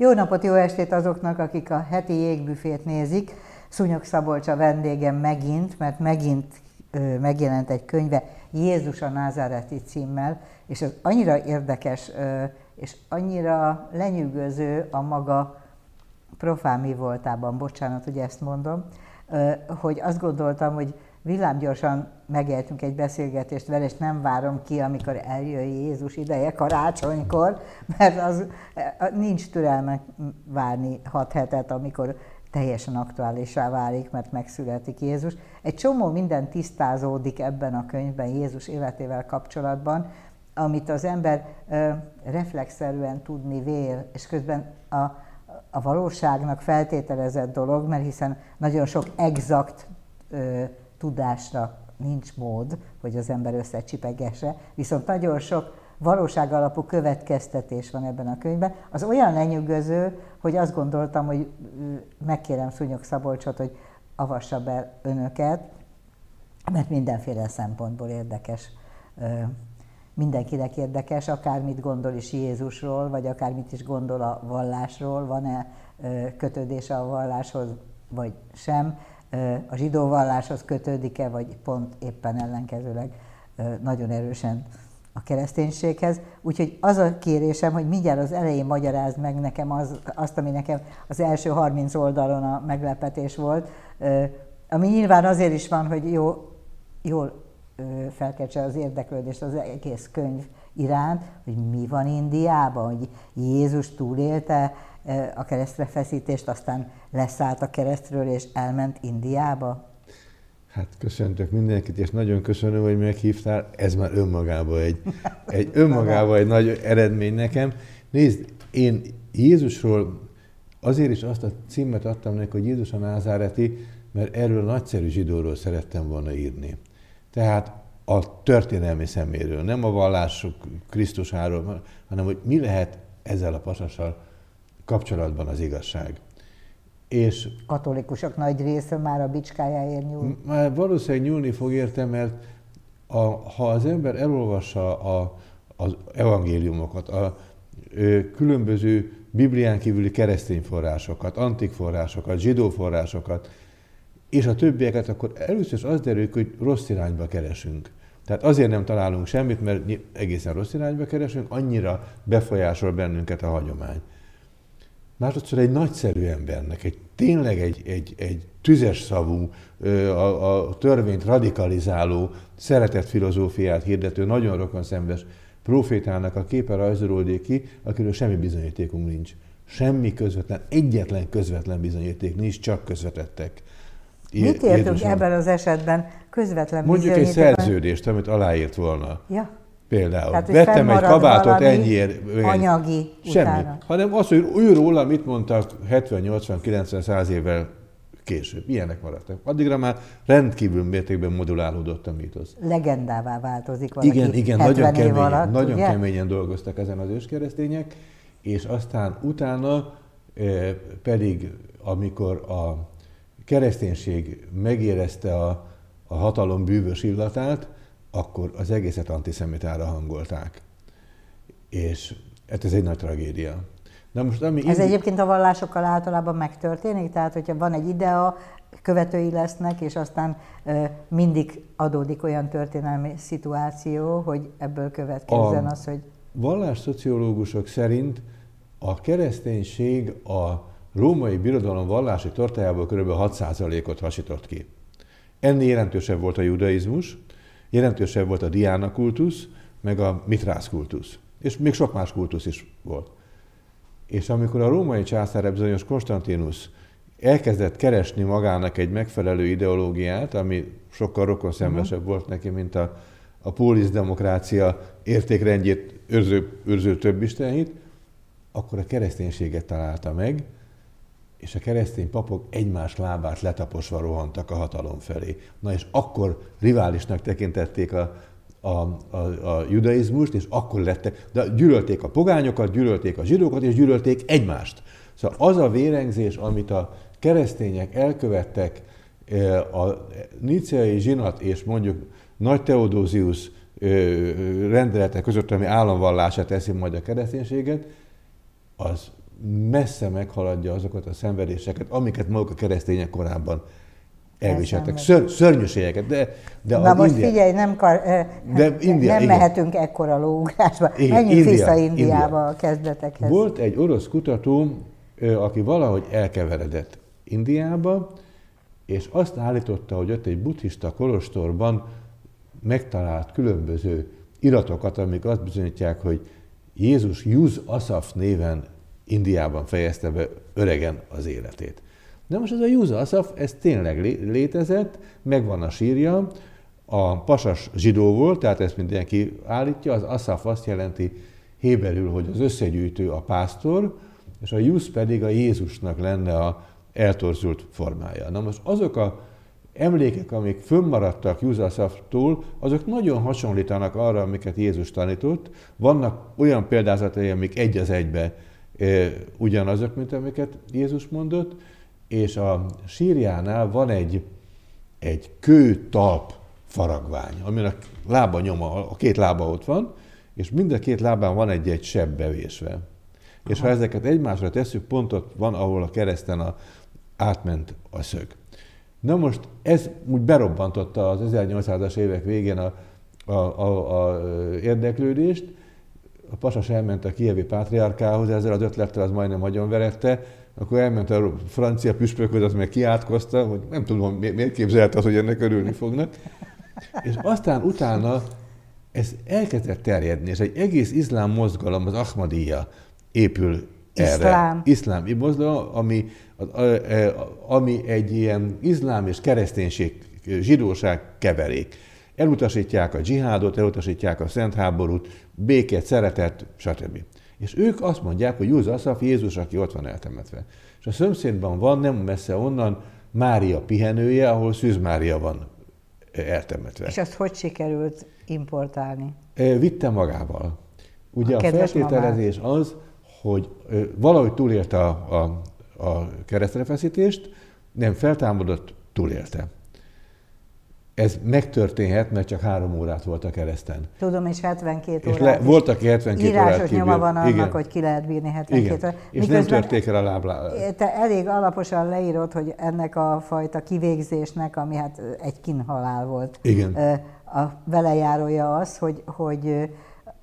Jó napot, jó estét azoknak, akik a heti jégbüfét nézik. Szúnyog Szabolcs a vendégem megint, mert megint ö, megjelent egy könyve Jézus a Názáreti címmel, és ez annyira érdekes, ö, és annyira lenyűgöző a maga profán mi voltában, bocsánat, hogy ezt mondom, ö, hogy azt gondoltam, hogy villámgyorsan megéltünk egy beszélgetést vele, és nem várom ki, amikor eljön Jézus ideje karácsonykor, mert az nincs türelme várni hat hetet, amikor teljesen aktuálisá válik, mert megszületik Jézus. Egy csomó minden tisztázódik ebben a könyvben Jézus életével kapcsolatban, amit az ember ö, reflexzerűen tudni vél, és közben a, a valóságnak feltételezett dolog, mert hiszen nagyon sok exakt ö, tudásra nincs mód, hogy az ember összecsipegesse, viszont nagyon sok valóság alapú következtetés van ebben a könyvben. Az olyan lenyűgöző, hogy azt gondoltam, hogy megkérem Szúnyog Szabolcsot, hogy avassa be önöket, mert mindenféle szempontból érdekes. Mindenkinek érdekes, akármit gondol is Jézusról, vagy akármit is gondol a vallásról, van-e kötődése a valláshoz, vagy sem a zsidó valláshoz kötődik-e, vagy pont éppen ellenkezőleg nagyon erősen a kereszténységhez. Úgyhogy az a kérésem, hogy mindjárt az elején magyarázd meg nekem az, azt, ami nekem az első 30 oldalon a meglepetés volt, ami nyilván azért is van, hogy jó, jól felkeltse az érdeklődést az egész könyv iránt, hogy mi van Indiában, hogy Jézus túlélte a keresztre feszítést, aztán leszállt a keresztről és elment Indiába? Hát köszöntök mindenkit, és nagyon köszönöm, hogy meghívtál. Ez már önmagában egy, egy, önmagában egy nagy eredmény nekem. Nézd, én Jézusról azért is azt a címet adtam neki, hogy Jézus a Názáreti, mert erről nagyszerű zsidóról szerettem volna írni. Tehát a történelmi szeméről, nem a vallások Krisztusáról, hanem hogy mi lehet ezzel a pasassal kapcsolatban az igazság. És katolikusok nagy része már a bicskájáért nyúl. Már valószínűleg nyúlni fog érte, mert a, ha az ember elolvassa a, az evangéliumokat, a ö, különböző Biblián kívüli keresztény forrásokat, antik forrásokat, zsidó forrásokat, és a többieket, akkor először is az derül, hogy rossz irányba keresünk. Tehát azért nem találunk semmit, mert egészen rossz irányba keresünk, annyira befolyásol bennünket a hagyomány másodszor egy nagyszerű embernek, egy tényleg egy, egy, egy tüzes szavú, a, a törvényt radikalizáló, szeretett filozófiát hirdető, nagyon rokon szembes profétának a képe rajzolódik ki, akiről semmi bizonyítékunk nincs. Semmi közvetlen, egyetlen közvetlen bizonyíték nincs, csak közvetettek. Mit értünk ebben az esetben közvetlen Mondjuk egy szerződést, amit aláírt volna. Ja. Például. Tehát, Vettem egy kabátot ennyiért. Anyagi Semmi. Utána. Hanem az, hogy ő róla mit mondtak 70, 80, 90, 100 évvel később. Ilyenek maradtak. Addigra már rendkívül mértékben modulálódott a mítosz. Legendává változik valaki Igen, igen, nagyon, keményen, alatt, nagyon ugye? keményen dolgoztak ezen az őskeresztények, és aztán utána eh, pedig, amikor a kereszténység megérezte a, a hatalom bűvös illatát, akkor az egészet antiszemitára hangolták. És hát ez egy nagy tragédia. Na most, ami ez indi... egyébként a vallásokkal általában megtörténik, tehát hogyha van egy idea, követői lesznek, és aztán e, mindig adódik olyan történelmi szituáció, hogy ebből következzen a az, hogy... Vallásszociológusok szerint a kereszténység a római birodalom vallási tortájából kb. 6%-ot hasított ki. Ennél jelentősebb volt a judaizmus, jelentősebb volt a Diana kultusz, meg a Mitrász kultusz. És még sok más kultusz is volt. És amikor a római császár bizonyos Konstantinus elkezdett keresni magának egy megfelelő ideológiát, ami sokkal rokonszembesebb uh-huh. volt neki, mint a, a pólisz demokrácia értékrendjét őrző, őrző több istenhit, akkor a kereszténységet találta meg, és a keresztény papok egymás lábát letaposva rohantak a hatalom felé. Na és akkor riválisnak tekintették a, a, a, a judaizmust, és akkor lettek, de gyűlölték a pogányokat, gyűlölték a zsidókat, és gyűlölték egymást. Szóval az a vérengzés, amit a keresztények elkövettek eh, a níciai zsinat és mondjuk Nagy Teodózius eh, rendelete között, ami államvallását teszi majd a kereszténységet, az messze meghaladja azokat a szenvedéseket, amiket maguk a keresztények korábban elviseltek. Ször, szörnyűségeket, de, de Na most India... figyelj, nem, kar, de India, nem igen. mehetünk ekkora lóugrásba. Igen, Menjünk India, vissza Indiába India. a kezdetekhez. Volt egy orosz kutató, aki valahogy elkeveredett Indiába, és azt állította, hogy ott egy buddhista kolostorban megtalált különböző iratokat, amik azt bizonyítják, hogy Jézus Juz Asaf néven Indiában fejezte be öregen az életét. De most ez a Asaf, ez tényleg létezett, megvan a sírja, a pasas zsidó volt, tehát ezt mindenki állítja, az Asaf azt jelenti héberül, hogy az összegyűjtő a pásztor, és a Juz pedig a Jézusnak lenne a eltorzult formája. Na most azok a emlékek, amik fönnmaradtak Júzaszaftól, azok nagyon hasonlítanak arra, amiket Jézus tanított. Vannak olyan példázatai, amik egy az egybe ugyanazok, mint amiket Jézus mondott, és a sírjánál van egy, egy kőtalp faragvány, aminek lába nyoma, a két lába ott van, és mind a két lábán van egy-egy sebb bevésve. És ha ezeket egymásra tesszük, pont ott van, ahol a kereszten a, átment a szög. Na most ez úgy berobbantotta az 1800-as évek végén a, a, a, a érdeklődést. A pasas elment a kievi pátriárkához, ezzel az ötlettel az majdnem nagyon verette, akkor elment a francia püspökhöz, az meg kiátkozta, hogy nem tudom, miért képzelte az, hogy ennek örülni fognak. És aztán utána ez elkezdett terjedni, és egy egész iszlám mozgalom, az Ahmadiyya épül erre. Iszlám. Iszlám mozgalom, ami ami egy ilyen iszlám és kereszténység, zsidóság keverék. Elutasítják a dzsihádot, elutasítják a szent háborút, békét, szeretet, stb. És ők azt mondják, hogy Júz Aszaf Jézus, aki ott van eltemetve. És a szomszédban van, nem messze onnan, Mária pihenője, ahol Szűz Mária van eltemetve. És azt hogy sikerült importálni? E, vitte magával. Ugye a, a feltételezés mamát. az, hogy valahogy túlélte a, a a keresztrefeszítést, nem feltámadott, túlélte. Ez megtörténhet, mert csak három órát volt a kereszten. Tudom, és 72 és órát. Le, volt, aki 72 Írásos órát kívül. nyoma van annak, Igen. hogy ki lehet bírni 72 Igen. órát. És nem törték el a láblát. Te elég alaposan leírod, hogy ennek a fajta kivégzésnek, ami hát egy kinhalál volt, Igen. a velejárója az, hogy, hogy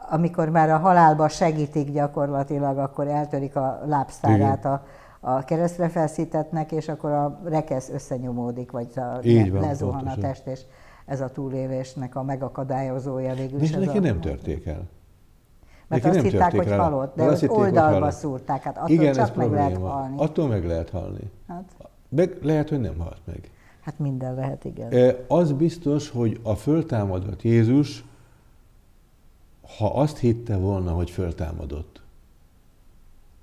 amikor már a halálba segítik gyakorlatilag, akkor eltörik a lábszárát a a keresztre felszítetnek, és akkor a rekesz összenyomódik, vagy a Így van, lezuhan pontosan. a test, és ez a túlélésnek a megakadályozója végül is. De neki a... nem törték el. Mert neki azt nem hitták, hogy halott, de azt hitték, oldalba szúrták, hát attól Igen, csak meg lehet halni. Attól meg lehet halni. Hát. Meg lehet, hogy nem halt meg. Hát minden lehet, igen. Az biztos, hogy a föltámadott Jézus, ha azt hitte volna, hogy föltámadott,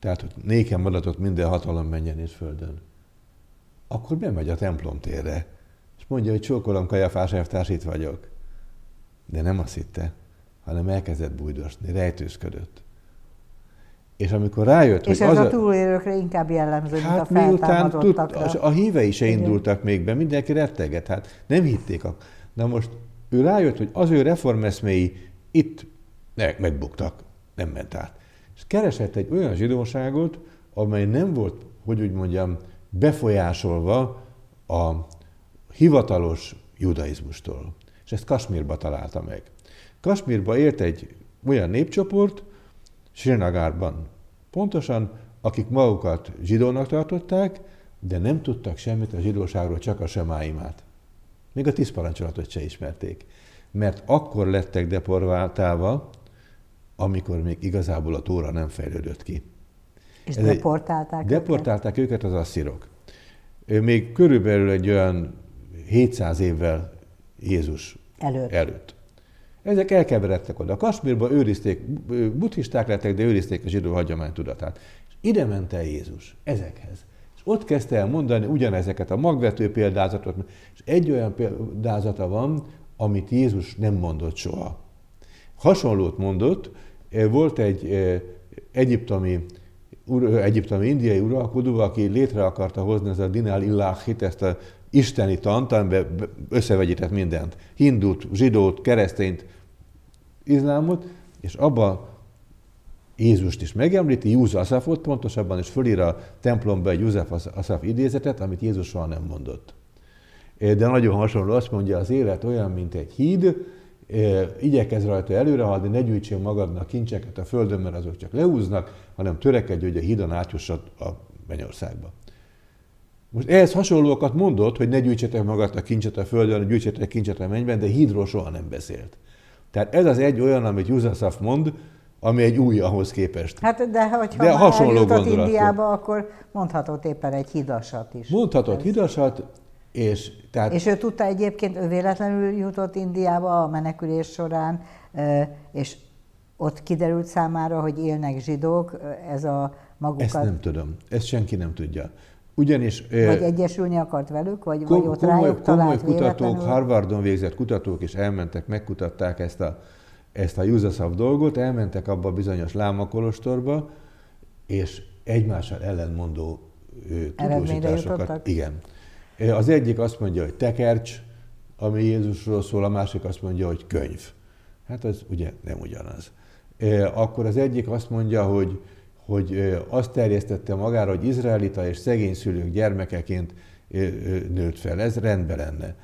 tehát, hogy nékem madatott minden hatalom menjen és földön. Akkor bemegy a templom térre, és mondja, hogy csókolom Kajafás elvtárs, itt vagyok. De nem azt hitte, hanem elkezdett bújdosni, rejtőzködött. És amikor rájött, és hogy ez az a túlélőkre inkább jellemző, hát mint a miután tud, a hívei se indultak még be, mindenki retteget, hát nem hitték. A... Na most ő rájött, hogy az ő reformeszméi itt megbuktak, nem ment át. És keresett egy olyan zsidóságot, amely nem volt, hogy úgy mondjam, befolyásolva a hivatalos judaizmustól. És ezt Kasmírba találta meg. Kasmírba élt egy olyan népcsoport, Srinagárban pontosan, akik magukat zsidónak tartották, de nem tudtak semmit a zsidóságról, csak a semáimát. Még a tíz parancsolatot se ismerték. Mert akkor lettek deporváltálva, amikor még igazából a tóra nem fejlődött ki. És Ez deportálták egy, Deportálták őket az asszirok. Még körülbelül egy olyan 700 évvel Jézus előtt. előtt. Ezek elkeveredtek oda. Kasmírban őrizték, buddhisták lettek, de őrizték a zsidó hagyomány tudatát. És ide ment el Jézus, ezekhez. És ott kezdte el mondani ugyanezeket a magvető példázatot, és egy olyan példázata van, amit Jézus nem mondott soha. Hasonlót mondott, volt egy egyiptomi, egyiptomi indiai uralkodó, aki létre akarta hozni ez a Dinál Illahit, ezt a isteni tant, amiben összevegyített mindent. Hindut, zsidót, keresztényt, izlámot, és abba Jézust is megemlíti, Júza Asafot pontosabban, és fölír a templomba egy József Asaf idézetet, amit Jézus soha nem mondott. De nagyon hasonló, azt mondja, az élet olyan, mint egy híd, igyekezz rajta előre haladni, ne gyűjtsél magadnak kincseket a földön, mert azok csak leúznak, hanem törekedj, hogy a hídon átjussad a mennyországba. Most ehhez hasonlókat mondott, hogy ne gyűjtsetek magadnak kincset a földön, gyűjtsetek kincset a mennyben, de hídról soha nem beszélt. Tehát ez az egy olyan, amit Juzaszaf mond, ami egy új ahhoz képest. Hát de hogyha de hasonló. Indiába, akkor mondhatott éppen egy hidasat is. Mondhatott ez. hidasat, és, tehát... és ő tudta egyébként, ő véletlenül jutott Indiába a menekülés során, és ott kiderült számára, hogy élnek zsidók, ez a magukat... Ezt nem tudom, ezt senki nem tudja. Ugyanis... Vagy egyesülni akart velük, vagy, kom, vagy ott komoly, rájuk Komoly kutatók, véletlenül? Harvardon végzett kutatók is elmentek, megkutatták ezt a, ezt a Juzaszav dolgot, elmentek abba a bizonyos lámakolostorba, és egymással ellenmondó tudósításokat. Igen. Az egyik azt mondja, hogy tekercs, ami Jézusról szól, a másik azt mondja, hogy könyv. Hát az ugye nem ugyanaz. Akkor az egyik azt mondja, hogy, hogy azt terjesztette magára, hogy izraelita és szegény szülők gyermekeként nőtt fel. Ez rendben lenne.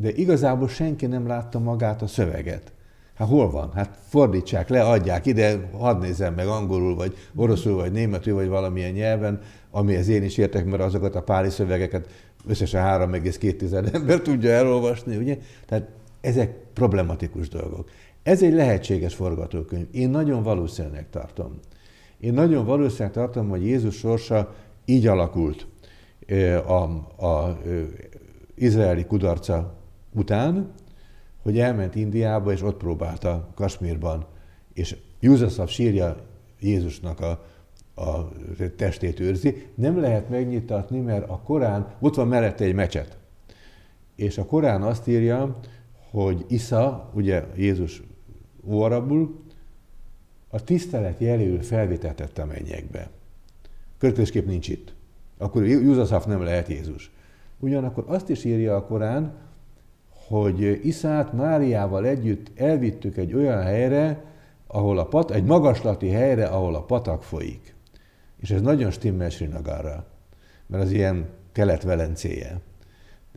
De igazából senki nem látta magát a szöveget. Hát hol van? Hát fordítsák le, adják ide, hadd nézem meg angolul, vagy oroszul, vagy németül, vagy valamilyen nyelven, amihez én is értek, mert azokat a páli szövegeket összesen 3,2 ember tudja elolvasni, ugye? Tehát ezek problematikus dolgok. Ez egy lehetséges forgatókönyv. Én nagyon valószínűleg tartom. Én nagyon valószínűleg tartom, hogy Jézus sorsa így alakult a, izraeli kudarca után, hogy elment Indiába, és ott próbálta Kasmírban, és Júzaszav sírja Jézusnak a, a testét őrzi. Nem lehet megnyitatni, mert a Korán, ott van mellette egy mecset. És a Korán azt írja, hogy Isza, ugye Jézus óarabul, a tisztelet jeléül felvitetett a mennyekbe. Következőképp nincs itt. Akkor Júzaszaf nem lehet Jézus. Ugyanakkor azt is írja a Korán, hogy Iszát Máriával együtt elvittük egy olyan helyre, ahol a pat, egy magaslati helyre, ahol a patak folyik. És ez nagyon stimmel Srinagarra, mert az ilyen kelet-velencéje.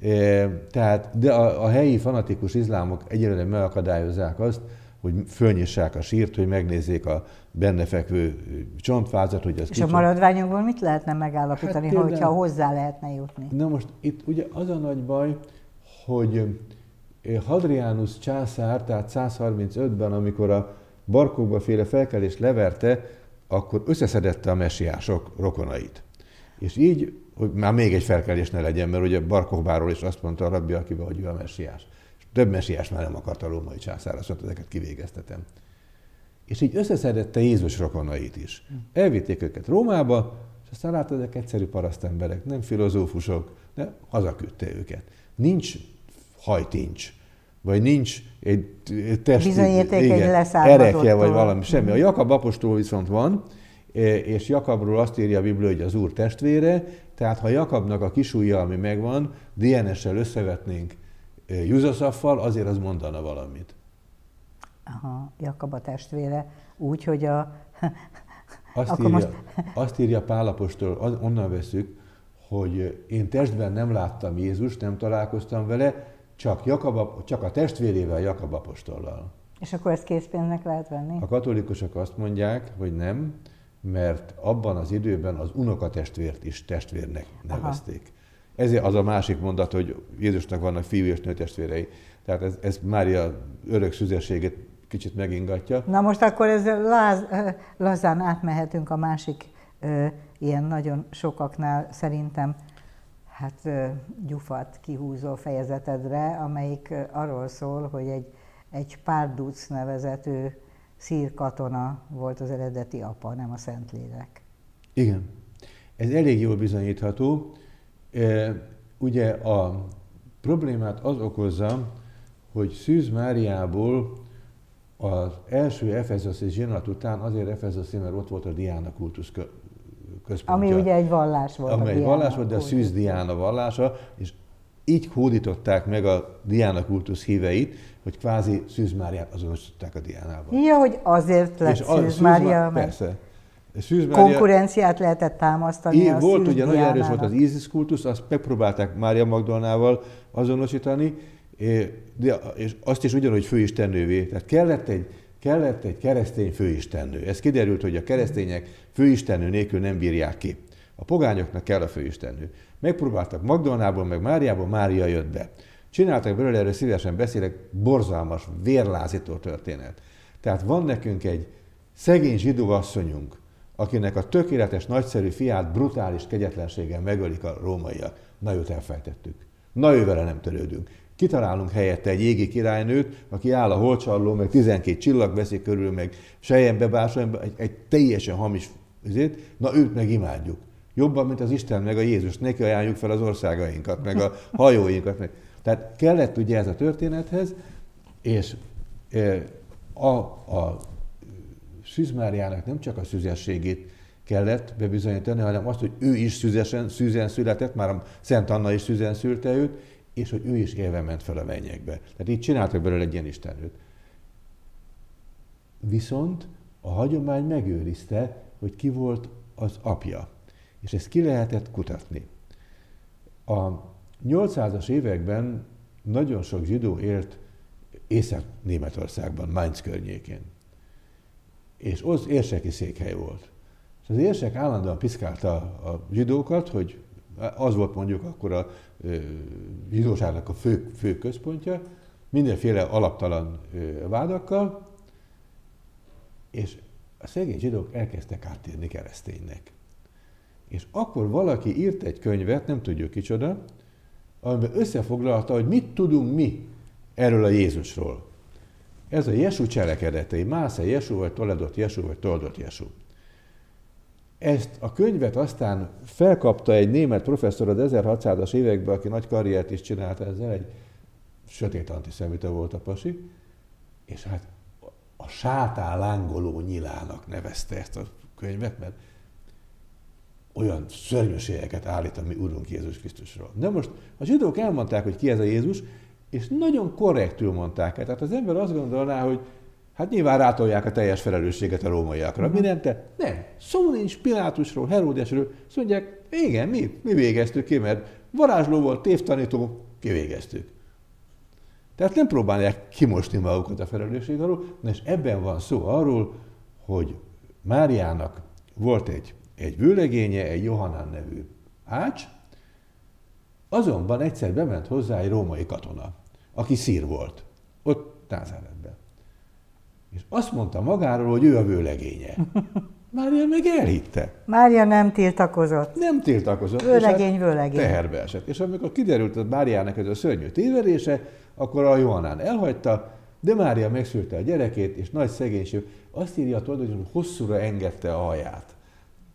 E, tehát, de a, a helyi fanatikus izlámok egyelőre megakadályozzák azt, hogy fölnyissák a sírt, hogy megnézzék a benne fekvő csontfázat, hogy az És kicsit... a maradványokból mit lehetne megállapítani, hát, hogyha hozzá lehetne jutni? Na most itt ugye az a nagy baj, hogy Hadrianus császár, tehát 135-ben, amikor a barkokba féle felkelést leverte, akkor összeszedette a messiások rokonait. És így, hogy már még egy felkelés ne legyen, mert ugye Barkokbáról is azt mondta a rabbi akivel, hogy ő a messiás. És több messiás már nem akart a római császár, azt mondta, ezeket kivégeztetem. És így összeszedette Jézus rokonait is. Elvitték őket Rómába, és aztán látod, ezek egyszerű parasztemberek, nem filozófusok, de hazaküldte őket. Nincs hajtincs, vagy nincs egy testi, Bizonyíték igen, egy erekje, vagy valami, semmi. A Jakab apostol viszont van, e, és Jakabról azt írja a Biblia, hogy az Úr testvére, tehát ha Jakabnak a kisújja, ami megvan, DNS-sel összevetnénk e, Juzasaffal, azért az mondana valamit. Aha, Jakab a testvére, úgy, hogy a... azt, írja, most... azt írja Pálapostól, onnan veszük, hogy én testben nem láttam Jézust, nem találkoztam vele, csak, Jakab, csak a testvérével, Jakab apostollal. És akkor ezt készpénznek lehet venni? A katolikusok azt mondják, hogy nem, mert abban az időben az unokatestvért is testvérnek nevezték. Aha. Ezért az a másik mondat, hogy Jézusnak vannak fiú és nő testvérei. Tehát ez, ez Mária örök szüzességét kicsit megingatja. Na most akkor ez láz, lazán átmehetünk a másik ilyen nagyon sokaknál szerintem hát gyufat kihúzó fejezetedre, amelyik arról szól, hogy egy, egy Párduc nevezető szír katona volt az eredeti apa, nem a Szentlélek. Igen. Ez elég jól bizonyítható. Ugye a problémát az okozza, hogy Szűz Máriából az első Efezoszi zsinat után azért Efezoszi, mert ott volt a Diana kultusz központja. Ami ugye egy vallás volt. Ami egy vallás volt, de a Szűz Diana vallása, és így hódították meg a Diana kultusz híveit, hogy kvázi Szűz Máriát azonosították a Diánával. Ja, hogy azért lett Szűz Mária, Persze. Szűz Mária, konkurenciát lehetett támasztani é, a Volt ugye nagyon erős volt az Isis kultusz, azt megpróbálták Mária Magdolnával azonosítani, és azt is ugyanúgy főistennővé. Tehát kellett egy, kellett egy keresztény főistennő. Ez kiderült, hogy a keresztények főistennő nélkül nem bírják ki. A pogányoknak kell a főistennő. Megpróbáltak Magdolnából, meg Máriából, Mária jött be. Csináltak belőle, erről szívesen beszélek, borzalmas, vérlázító történet. Tehát van nekünk egy szegény zsidó asszonyunk, akinek a tökéletes, nagyszerű fiát brutális kegyetlenséggel megölik a rómaiak. Na, őt elfejtettük. Na, ővele nem törődünk. Kitalálunk helyette egy égi királynőt, aki áll a holcsarló, meg 12 csillag veszi körül, meg sejembe bársonyba, egy, egy teljesen hamis üzét, na őt meg imádjuk. Jobban, mint az Isten, meg a Jézus. Neki ajánljuk fel az országainkat, meg a hajóinkat. Meg. Tehát kellett ugye ez a történethez, és e, a, a Szűzmáriának nem csak a szüzességét kellett bebizonyítani, hanem azt, hogy ő is szüzesen, szűzen született, már a Szent Anna is szűzen szülte őt, és hogy ő is élve ment fel a mennyekbe. Tehát így csináltak belőle egy ilyen istenőt. Viszont a hagyomány megőrizte, hogy ki volt az apja. És ezt ki lehetett kutatni. A 800-as években nagyon sok zsidó élt Észak-Németországban, Mainz környékén. És az érseki székhely volt. És az érsek állandóan piszkálta a zsidókat, hogy az volt mondjuk akkor a zsidóságnak a fő, fő központja, mindenféle alaptalan vádakkal, és a szegény zsidók elkezdtek áttérni kereszténynek. És akkor valaki írt egy könyvet, nem tudjuk kicsoda, amiben összefoglalta, hogy mit tudunk mi erről a Jézusról. Ez a Jesu cselekedetei, Másze Jesu, vagy Toledott Jesu, vagy Toldott Jesu. Ezt a könyvet aztán felkapta egy német professzor az 1600-as években, aki nagy karriert is csinált ezzel, egy sötét antiszemita volt a pasi, és hát a sátán lángoló nyilának nevezte ezt a könyvet, mert olyan szörnyűségeket állít a mi Urunk Jézus Krisztusról. De most a zsidók elmondták, hogy ki ez a Jézus, és nagyon korrektül mondták el. Tehát az ember azt gondolná, hogy hát nyilván rátolják a teljes felelősséget a rómaiakra. Uh-huh. Mi nem te? Nem. Szó nincs Pilátusról, Heródesről. Azt mondják, igen, mi, mi végeztük ki, mert varázsló volt, tévtanító, kivégeztük. Tehát nem próbálják kimosni magukat a felelősség alól, és ebben van szó arról, hogy Máriának volt egy egy vőlegénye, egy Johannán nevű ács, azonban egyszer bement hozzá egy római katona, aki szír volt, ott Názáretben. És azt mondta magáról, hogy ő a vőlegénye. Mária meg elhitte. Mária nem tiltakozott. Nem tiltakozott. Vőlegény, hát vőlegény. Teherbe esett. És amikor kiderült hogy Máriának ez a szörnyű tévedése, akkor a Johannán elhagyta, de Mária megszülte a gyerekét, és nagy szegénység. Azt írja a hogy hosszúra engedte a haját.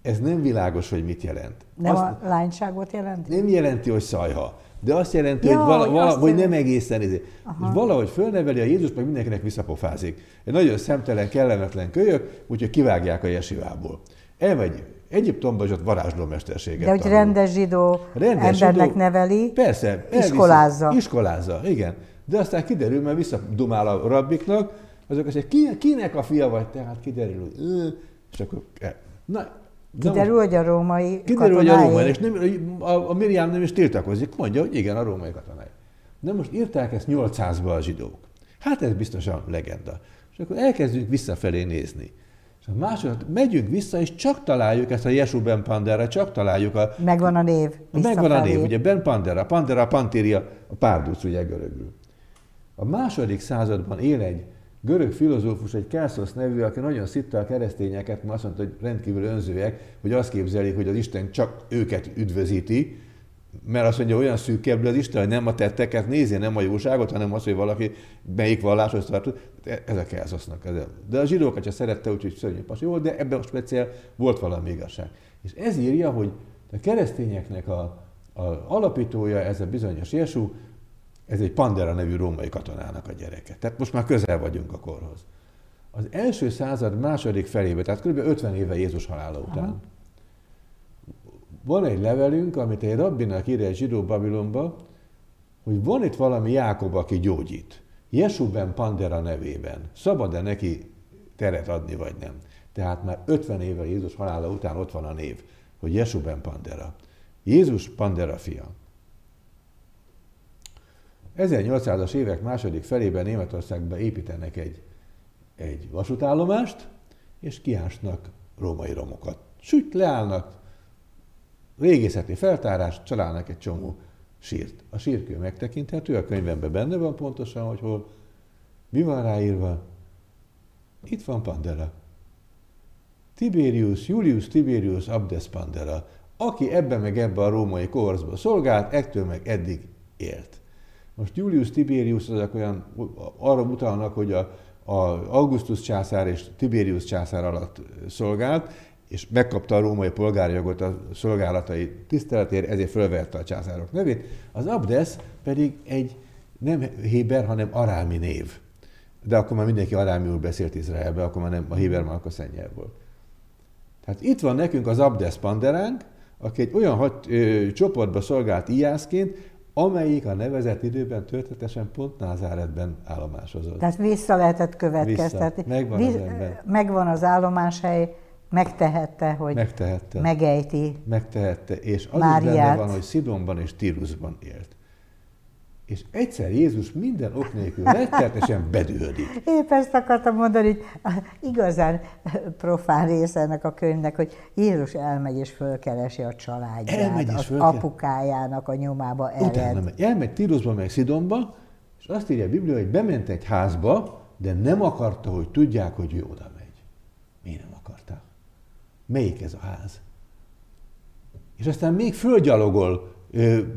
Ez nem világos, hogy mit jelent. Nem azt, a lányságot jelenti? Nem jelenti, hogy szajha. De azt jelenti, ja, hogy, vala, vala, hogy nem egészen izé. És valahogy fölneveli a Jézus, meg mindenkinek visszapofázik. Egy nagyon szemtelen, kellemetlen kölyök, úgyhogy kivágják a jesivából. Elmegy Egyiptomba, és ott varázslómesterséget De hogy tanul. rendes zsidó rendes embernek zsidó, neveli, persze, iskolázza. Iskolázza, igen. De aztán kiderül, mert visszadumál a rabbiknak, azok azt mondják, kinek a fia vagy te? Hát kiderül, hogy és akkor, na, Kiderül, hogy a római Kiderül, hogy a római, és nem, a, a Miriam nem is tiltakozik, mondja, hogy igen, a római katonái. De most írták ezt 800-ba a zsidók. Hát ez biztosan legenda. És akkor elkezdjük visszafelé nézni. És a második, megyünk vissza, és csak találjuk ezt a Jesu Ben Pandera, csak találjuk a... Megvan a név. Megvan a név, ugye Ben Pandera, Pandera, Pantéria, a párduc, ugye görögül. A második században él egy görög filozófus, egy Kászosz nevű, aki nagyon szitta a keresztényeket, mert azt mondta, hogy rendkívül önzőek, hogy azt képzelik, hogy az Isten csak őket üdvözíti, mert azt mondja, olyan szűkebb az Isten, hogy nem a tetteket nézi, nem a jóságot, hanem az, hogy valaki melyik valláshoz tartott. Ez a Kászosznak. De a zsidókat se szerette, úgyhogy szörnyű pasi volt, de ebben a speciál volt valami igazság. És ez írja, hogy a keresztényeknek a, a alapítója, ez a bizonyos Jesu, ez egy Pandera nevű római katonának a gyereke. Tehát most már közel vagyunk a korhoz. Az első század második felébe, tehát kb. 50 éve Jézus halála után, Aha. van egy levelünk, amit egy rabbinak ír egy zsidó Babilonba, hogy van itt valami Jákob, aki gyógyít. Jesúben Pandera nevében. Szabad-e neki teret adni, vagy nem? Tehát már 50 évvel Jézus halála után ott van a név, hogy Jesúben Pandera. Jézus Pandera fia. 1800-as évek második felében Németországban építenek egy, egy vasútállomást, és kiásnak római romokat. Süt, leállnak, régészeti feltárás, csalálnak egy csomó sírt. A sírkő megtekinthető, a könyvemben benne van pontosan, hogy hol. Mi van ráírva? Itt van Pandera. Tiberius, Julius Tiberius Abdes Pandera, aki ebbe meg ebbe a római korszba szolgált, ettől meg eddig élt. Most Julius Tiberius azok olyan, arra mutalnak, hogy a, a Augustus császár és Tiberius császár alatt szolgált, és megkapta a római polgári jogot a szolgálatai tiszteletére, ezért fölverte a császárok nevét. Az Abdes pedig egy nem Héber, hanem arámi név. De akkor már mindenki arámiul beszélt Izraelbe, akkor már nem a Héber már a szennyelv volt. Tehát itt van nekünk az Abdes Panderánk, aki egy olyan hat, ö, csoportba szolgált íjászként, amelyik a nevezett időben történetesen pont Názáretben állomásozott. Tehát vissza lehetett következtetni. Vissza. Megvan Visz, az ember. Megvan az állomáshely, megtehette, hogy Megtehette. megejti. Megtehette, és az Máriát. is benne van, hogy Szidonban és Tírusban élt. És egyszer Jézus minden ok nélkül rettenetesen bedühödik. Épp ezt akartam mondani, hogy igazán profán része ennek a könyvnek, hogy Jézus elmegy és fölkeresi a családját, Elmegy és az fölker- apukájának a nyomába Utána ered. megy. Elmegy Tírusba, meg Szidonba, és azt írja a Biblia, hogy bement egy házba, de nem akarta, hogy tudják, hogy ő oda megy. Miért nem akarták? Melyik ez a ház? És aztán még fölgyalogol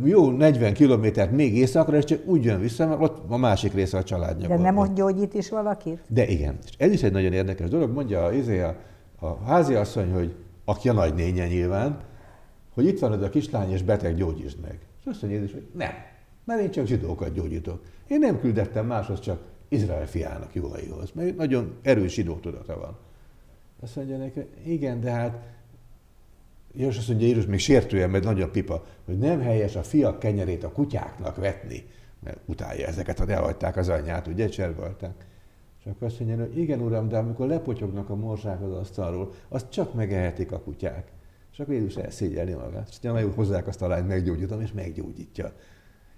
jó 40 kilométert még északra, és csak úgy jön vissza, mert ott a másik része a családja De nem ott gyógyít is valakit? De igen, és ez is egy nagyon érdekes dolog, mondja a, izé a, a háziasszony, hogy aki a nagynénye nyilván, hogy itt van ez a kislány, és beteg, gyógyítsd meg. És azt mondja Jézus, hogy nem, mert én csak zsidókat gyógyítok. Én nem küldettem máshoz, csak Izrael fiának juhaihoz, mert nagyon erős zsidó tudata van. Azt mondja neki, igen, de hát Jézus azt mondja, Jézus még sértően, mert nagyon pipa, hogy nem helyes a fiak kenyerét a kutyáknak vetni, mert utálja ezeket, ha elhagyták az anyját, ugye, cserbalták. És akkor azt mondja, hogy igen, uram, de amikor lepotyognak a morzsák az asztalról, azt csak megehetik a kutyák. És akkor Jézus elszégyelni magát. És tényleg hozzák azt a lányt, meggyógyítom, és meggyógyítja.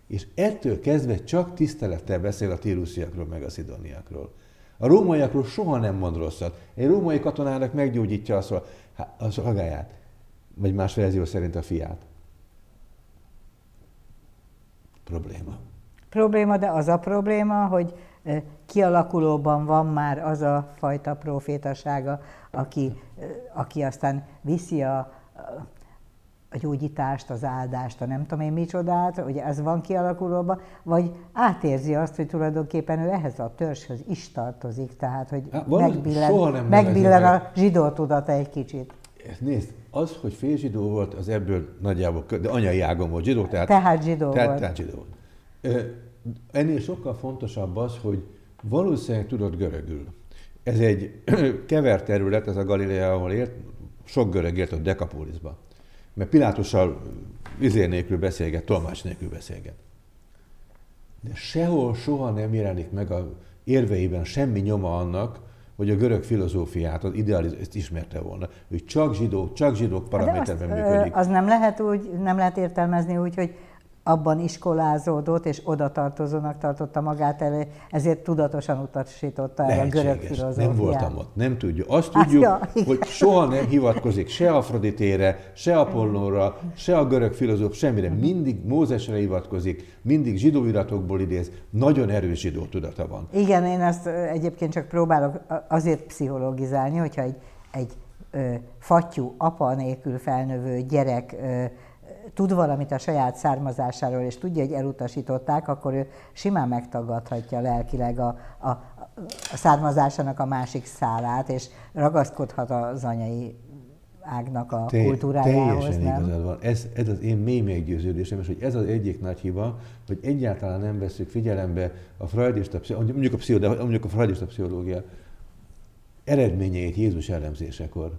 És ettől kezdve csak tisztelettel beszél a tírusziakról, meg a szidoniakról. A rómaiakról soha nem mond rosszat. Egy római katonának meggyógyítja a, a szolgáját, vagy más verzió szerint a fiát. Probléma. Probléma, de az a probléma, hogy kialakulóban van már az a fajta profétasága, aki, aki aztán viszi a, a gyógyítást, az áldást, a nem tudom én micsodát, hogy ez van kialakulóban, vagy átérzi azt, hogy tulajdonképpen ő ehhez a törzshöz is tartozik, tehát hogy soha megbillen, megbillen a zsidó tudata egy kicsit. Nézd, az, hogy félzsidó volt, az ebből nagyjából, de anyai ágon volt zsidó, tehát, Tehát zsidó tehát, volt. Tehát zsidó volt. Ennél sokkal fontosabb az, hogy valószínűleg tudott görögül. Ez egy kevert terület, ez a Galilea, ahol élt, sok görög élt ott Dekapolisban. Mert Pilátussal izé nélkül beszélget, tolmács nélkül beszélget. De sehol soha nem jelenik meg a érveiben semmi nyoma annak, hogy a görög filozófiát, az idealizmus ismerte volna. Ő csak zsidó, csak zsidók Hát De paraméterben működik. Az nem lehet úgy, nem lehet értelmezni úgy, hogy abban iskolázódott és oda tartozónak tartotta magát elő, ezért tudatosan utasította el a görög filozófiát. Nem voltam ott. Nem tudjuk. Azt Hát tudjuk, ja, igen. hogy soha nem hivatkozik se Afroditére, se Apollóra, se a görög filozóf, semmire. Mindig Mózesre hivatkozik, mindig zsidó iratokból idéz. Nagyon erős zsidó tudata van. Igen, én ezt egyébként csak próbálok azért pszichologizálni, hogyha egy, egy ö, fattyú, apa nélkül felnövő gyerek ö, tud valamit a saját származásáról, és tudja, hogy elutasították, akkor ő simán megtagadhatja lelkileg a, a, a származásának a másik szálát, és ragaszkodhat az anyai ágnak a Te- kultúrájához, Teljesen nem? igazad van. Ez, ez az én mély meggyőződésem, és hogy ez az egyik nagy hiba, hogy egyáltalán nem veszük figyelembe a freudista, mondjuk a, pszicho, de mondjuk a freudista pszichológia eredményeit Jézus elemzésekor.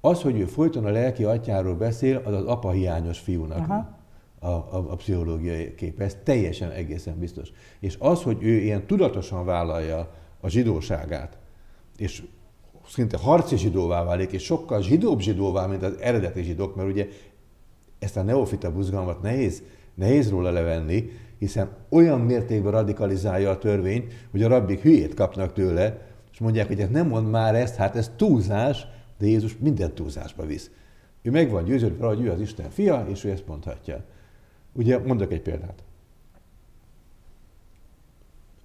Az, hogy ő folyton a lelki atyáról beszél, az az apa hiányos fiúnak Aha. a, a, a pszichológiai kép. Ez teljesen egészen biztos. És az, hogy ő ilyen tudatosan vállalja a zsidóságát, és szinte harci zsidóvá válik, és sokkal zsidóbb zsidóvá, mint az eredeti zsidók, mert ugye ezt a neofita buzgalmat nehéz, nehéz róla levenni, hiszen olyan mértékben radikalizálja a törvényt, hogy a rabbik hülyét kapnak tőle, és mondják, hogy ez nem mond már ezt, hát ez túlzás, de Jézus minden túlzásba visz. Ő meg van győződve hogy ő az Isten fia, és ő ezt mondhatja. Ugye mondok egy példát.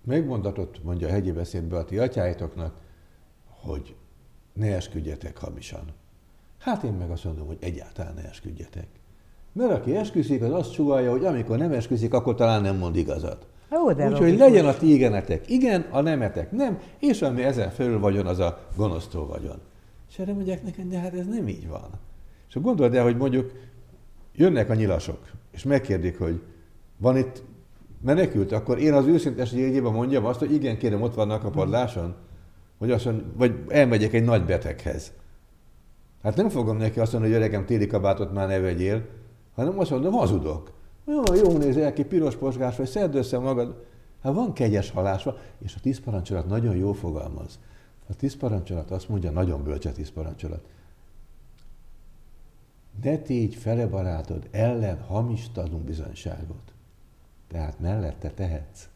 Megmondatott, mondja a hegyi beszédbe a ti atyáitoknak, hogy ne esküdjetek hamisan. Hát én meg azt mondom, hogy egyáltalán ne esküdjetek. Mert aki esküszik, az azt sugalja, hogy amikor nem esküszik, akkor talán nem mond igazat. Úgyhogy legyen a ti igenetek igen, a nemetek nem, és ami ezen felül vagyon, az a gonosztól vagyon. És erre mondják nekem, de hát ez nem így van. És gondold el, hogy mondjuk jönnek a nyilasok, és megkérdik, hogy van itt menekült, akkor én az őszintes jegyében mondjam azt, hogy igen, kérem, ott vannak a padláson, hogy azt mondja, vagy elmegyek egy nagy beteghez. Hát nem fogom neki azt mondani, hogy öregem, téli kabátot már ne vegyél, hanem azt mondom, hazudok. Jó, jó nézel ki, piros posgás, vagy szedd össze magad. Hát van kegyes halásva, és a tíz parancsolat nagyon jó fogalmaz. A tíz parancsolat azt mondja, nagyon bölcs a tíz parancsolat. Ne tégy fele barátod ellen hamis bizonyságot. Tehát mellette tehetsz.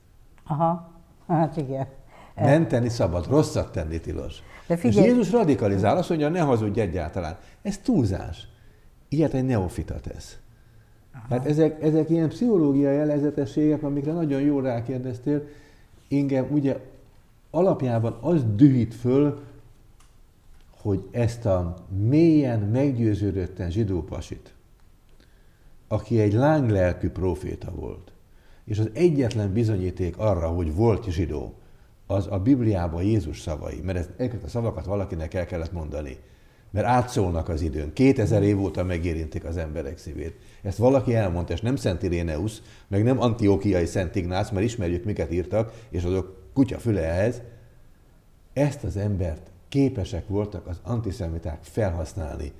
Aha, hát igen. Menteni szabad, rosszat tenni tilos. De figyelj... És Jézus radikalizál, azt mondja, ne hazudj egyáltalán. Ez túlzás. Ilyet egy neofita tesz. Aha. Hát ezek, ezek ilyen pszichológiai jellegzetességek, amikre nagyon jól rákérdeztél, engem ugye alapjában az dühít föl, hogy ezt a mélyen meggyőződötten zsidó pasit, aki egy lánglelkű proféta volt, és az egyetlen bizonyíték arra, hogy volt zsidó, az a Bibliában Jézus szavai, mert ezeket a szavakat valakinek el kellett mondani, mert átszólnak az időn. 2000 év óta megérintik az emberek szívét. Ezt valaki elmondta, és nem Szent Iréneusz, meg nem Antiokiai Szent Ignác, mert ismerjük, miket írtak, és azok kutya füle ehhez. Ezt az embert képesek voltak az antiszemiták felhasználni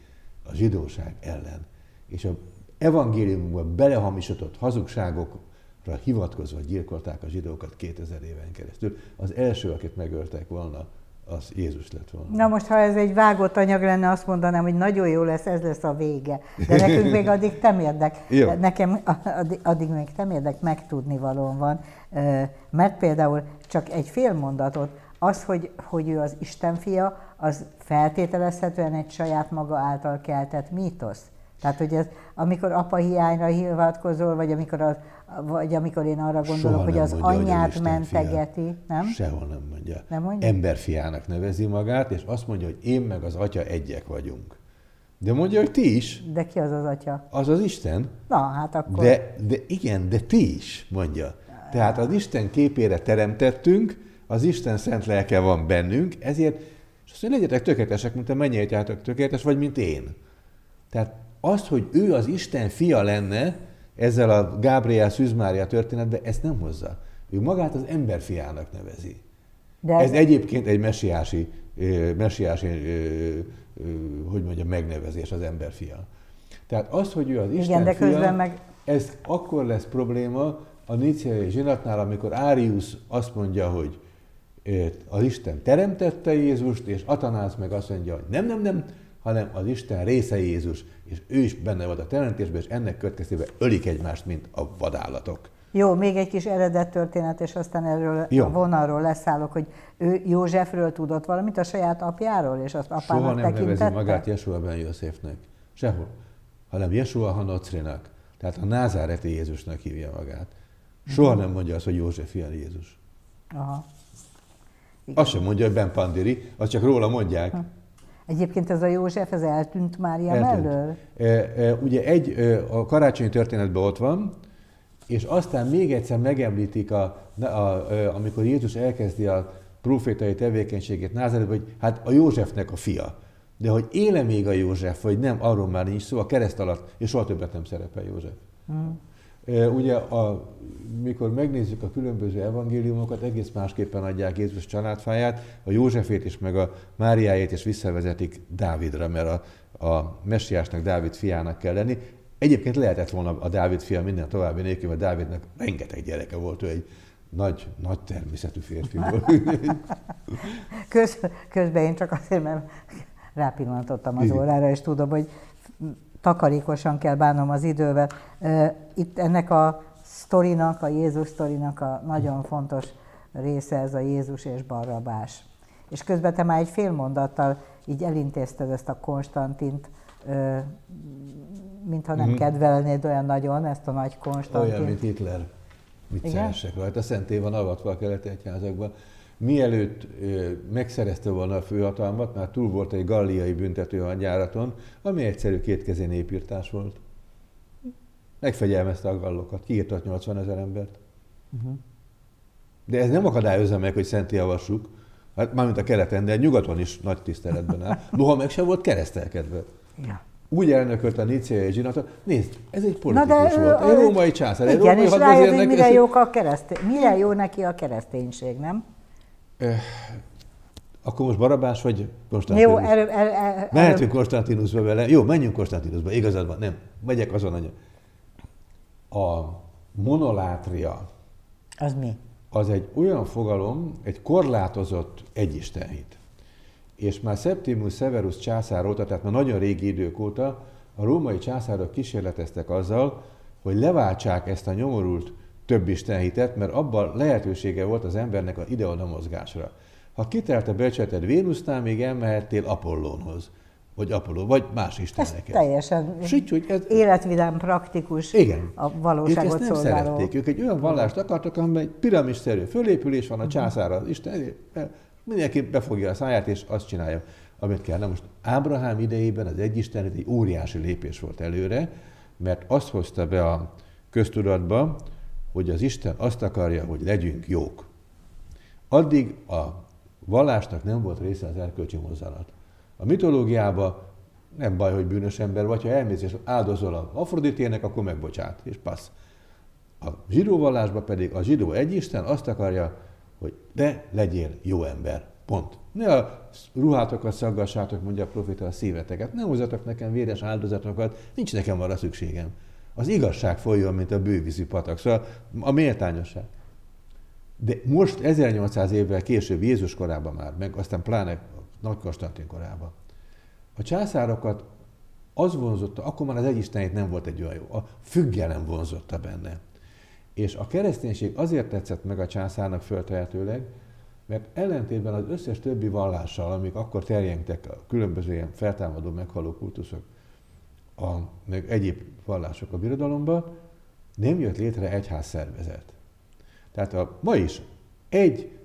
a zsidóság ellen. És a evangéliumban belehamisított hazugságokra hivatkozva gyilkolták a zsidókat 2000 éven keresztül. Az első, akit megöltek volna, az Jézus lett volna. Na most, ha ez egy vágott anyag lenne, azt mondanám, hogy nagyon jó lesz, ez lesz a vége. De nekünk még addig érdek. Jó. Nekem addig, addig még érdek, megtudni valóan van. Mert például csak egy fél mondatot, az, hogy, hogy ő az Isten fia, az feltételezhetően egy saját maga által keltett mítosz. Tehát, hogy ez, amikor apa hiányra hivatkozol, vagy amikor, az, vagy amikor én arra gondolok, Soha hogy az mondja, anyját hogy mentegeti, fia. nem? Sehol nem mondja. Nem mondja? Emberfiának nevezi magát, és azt mondja, hogy én meg az atya egyek vagyunk. De mondja, hogy ti is. De ki az az atya? Az az Isten. Na, hát akkor... De, de igen, de ti is, mondja. Tehát az Isten képére teremtettünk, az Isten szent lelke van bennünk, ezért, és azt mondja, legyetek tökéletesek, mint a mennyeitátok tökéletes, vagy mint én. Tehát azt, hogy ő az Isten fia lenne, ezzel a Gábriel Szűzmária történetben, ezt nem hozza. Ő magát az ember fiának nevezi. De ez, ez egyébként egy messiási, messiási hogy mondjam, megnevezés az ember fia. Tehát az, hogy ő az Isten Igen, de fia, meg... ez akkor lesz probléma a Níciai zsinatnál, amikor Árius azt mondja, hogy az Isten teremtette Jézust, és Atanász meg azt mondja, hogy nem, nem, nem, hanem az Isten része Jézus, és ő is benne volt a teremtésben, és ennek következtében ölik egymást, mint a vadállatok. Jó, még egy kis eredet történet, és aztán erről Jó. a vonalról leszállok, hogy ő Józsefről tudott valamit a saját apjáról, és azt apának Soha nem tekintette? nevezi magát Jesua ben Józsefnek. Sehol. Hanem Jesua Hanocrinak. Tehát a názáreti Jézusnak hívja magát. Soha nem mondja azt, hogy József ilyen Jézus. Aha. Igen. Azt sem mondja, hogy Ben Pandiri, azt csak róla mondják. Ha. Egyébként ez a József, ez eltűnt Mária eltűnt. mellől? E, e, ugye egy, e, a karácsonyi történetben ott van, és aztán még egyszer megemlítik, a, a, a, amikor Jézus elkezdi a profétai tevékenységét Názáretben, hogy hát a Józsefnek a fia. De hogy éle még a József, vagy nem, arról már nincs szó, a kereszt alatt, és soha többet nem szerepel József. Hmm. Ugye, a, mikor megnézzük a különböző evangéliumokat, egész másképpen adják Jézus családfáját, a Józsefét is, meg a Máriájét is visszavezetik Dávidra, mert a, a messiásnak Dávid fiának kell lenni. Egyébként lehetett volna a Dávid fia minden további nélkül, mert Dávidnak rengeteg gyereke volt, ő egy nagy, nagy természetű férfi volt. Köz, közben én csak azért, mert rápillantottam az órára, és tudom, hogy takarékosan kell bánnom az idővel. Itt ennek a sztorinak, a Jézus sztorinak a nagyon fontos része ez a Jézus és Barrabás. És közben te már egy fél mondattal így elintézted ezt a Konstantint, mintha nem mm-hmm. kedvelnéd olyan nagyon ezt a nagy Konstantint. Olyan, mint Hitler. Viccelesek rajta. Szenté van avatva a keleti egyházakban. Mielőtt megszerezte volna a főhatalmat, már túl volt egy galliai büntető hadjáraton, ami egyszerű kétkezén épírtás volt. Megfegyelmezte a gallokat, kiírtott 80 ezer embert. Uh-huh. De ez nem akadályozza meg, hogy szenté avassuk, hát mármint a keleten, de nyugaton is nagy tiszteletben áll. Noha meg sem volt keresztelkedve. Ja. Úgy elnökölt a Nicéai zsinatot. Nézd, ez egy politikus Na de, volt, egy római császár. Igen, egy római és rájön, hogy mire, jók a keresztény, mire jó neki a kereszténység, nem? Akkor most Barabás vagy Konstantinus? Jó, erő, erő, erő, Mehetünk Konstantinusba vele. Jó, menjünk Konstantinusba, igazad van. Nem, megyek azon anya. A monolátria. Az mi? Az egy olyan fogalom, egy korlátozott egyistenhit. És már Septimus Severus császár óta, tehát már nagyon régi idők óta a római császárok kísérleteztek azzal, hogy leváltsák ezt a nyomorult több istenhitet, mert abban lehetősége volt az embernek a ide-oda mozgásra. Ha kitelt a becseted Vénusznál, még elmehettél Apollónhoz, vagy Apollo, vagy más isteneket. Ez teljesen így, hogy ez... életvidám, praktikus, igen. a valóságot ők ezt nem szolgáló. szerették. Ők egy olyan vallást akartak, amiben egy piramisszerű fölépülés van, a mhm. császár az Isten, mindenki befogja a száját, és azt csinálja, amit kell. Na most Ábrahám idejében az egyisten egy óriási lépés volt előre, mert azt hozta be a köztudatba, hogy az Isten azt akarja, hogy legyünk jók. Addig a vallásnak nem volt része az erkölcsi mozzanat. A mitológiában nem baj, hogy bűnös ember vagy, ha elmész és áldozol a Afroditének, akkor megbocsát, és passz. A zsidó vallásban pedig a zsidó egyisten azt akarja, hogy de legyél jó ember. Pont. Ne a ruhátokat szaggassátok, mondja a profita, a szíveteket. Ne hozzatok nekem véres áldozatokat, nincs nekem arra szükségem. Az igazság folyjon, mint a bővízű patak. Szóval a méltányosság. De most 1800 évvel később, Jézus korában már, meg aztán pláne Nagy Konstantin korában, a császárokat az vonzotta, akkor már az egyistenét nem volt egy olyan jó, a függelem vonzotta benne. És a kereszténység azért tetszett meg a császárnak föltehetőleg, mert ellentétben az összes többi vallással, amik akkor terjengtek a különböző ilyen feltámadó, meghaló kultuszok, a, meg egyéb vallások a birodalomba, nem jött létre egyház szervezet. Tehát a, ma is egy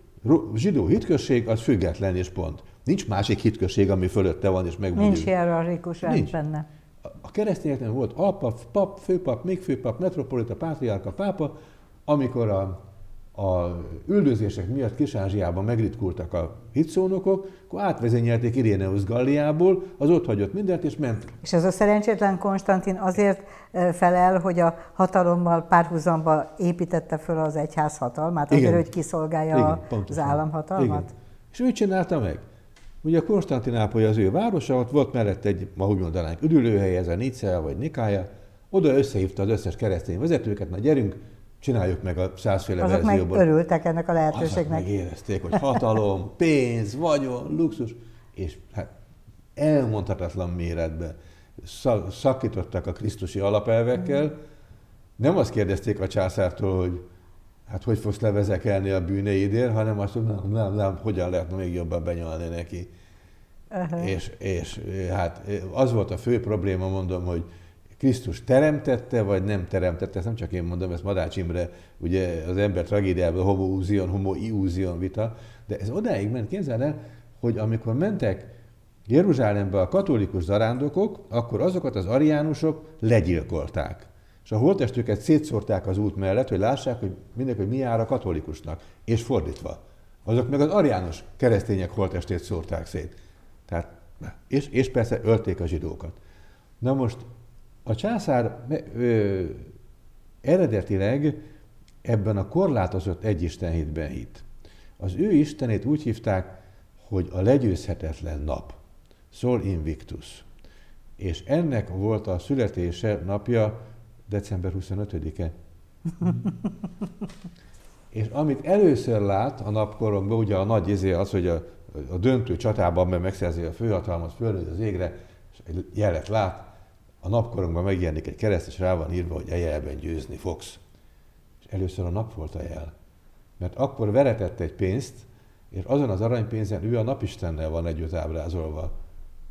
zsidó hitközség az független és pont. Nincs másik hitközség, ami fölötte van és megmondjuk. Nincs hierarchikus rend benne. A keresztényeknek volt alpap, pap, főpap, még főpap, metropolita, pátriárka, pápa, amikor a a üldözések miatt Kis-Ázsiában megritkultak a hitszónokok, akkor átvezényelték Iréneusz Galliából, az ott hagyott mindent, és ment. És ez a szerencsétlen Konstantin azért felel, hogy a hatalommal párhuzamba építette föl az egyház hatalmát, azért, Igen. hogy kiszolgálja Igen, az államhatalmat? Igen. És ő csinálta meg. Ugye a Konstantinápoly az ő városa, ott volt mellett egy, ma úgy mondanánk, üdülőhely, ez a Nicea vagy Nikája, oda összehívta az összes keresztény vezetőket, na gyerünk, csináljuk meg a százféle Azok verzióból. meg örültek ennek a lehetőségnek. Azok meg érezték, hogy hatalom, pénz, vagyon, luxus, és hát elmondhatatlan méretben szakítottak a krisztusi alapelvekkel. Nem azt kérdezték a császártól, hogy hát hogy fogsz levezekelni a bűneidért, hanem azt, hogy nem, nem, nem, hogyan lehetne még jobban benyalni neki. Uh-huh. És, és hát az volt a fő probléma, mondom, hogy Krisztus teremtette, vagy nem teremtette, ezt nem csak én mondom, ezt Madács Imre, ugye az ember tragédiában homo úzion, homo iúzion vita, de ez odáig ment, képzeld el, hogy amikor mentek Jeruzsálembe a katolikus zarándokok, akkor azokat az ariánusok legyilkolták. És a holtestüket szétszórták az út mellett, hogy lássák, hogy mindenki, hogy mi jár a katolikusnak, és fordítva. Azok meg az ariánus keresztények holtestét szórták szét. Tehát, és, és persze ölték a zsidókat. Na most a császár ö, eredetileg ebben a korlátozott egyistenhitben hit. Az ő istenét úgy hívták, hogy a legyőzhetetlen nap, Sol Invictus. és ennek volt a születése napja december 25-e. és amit először lát a napkoromban, ugye a nagy izé az, hogy a, a döntő csatában, mert megszerzi a főhatalmat, fölnőtt az égre, és egy jelet lát, a napkoromban megjelenik egy kereszt, és rá van írva, hogy ejelben győzni fogsz. És először a nap volt a jel. Mert akkor veretett egy pénzt, és azon az aranypénzen ő a napistennel van együtt ábrázolva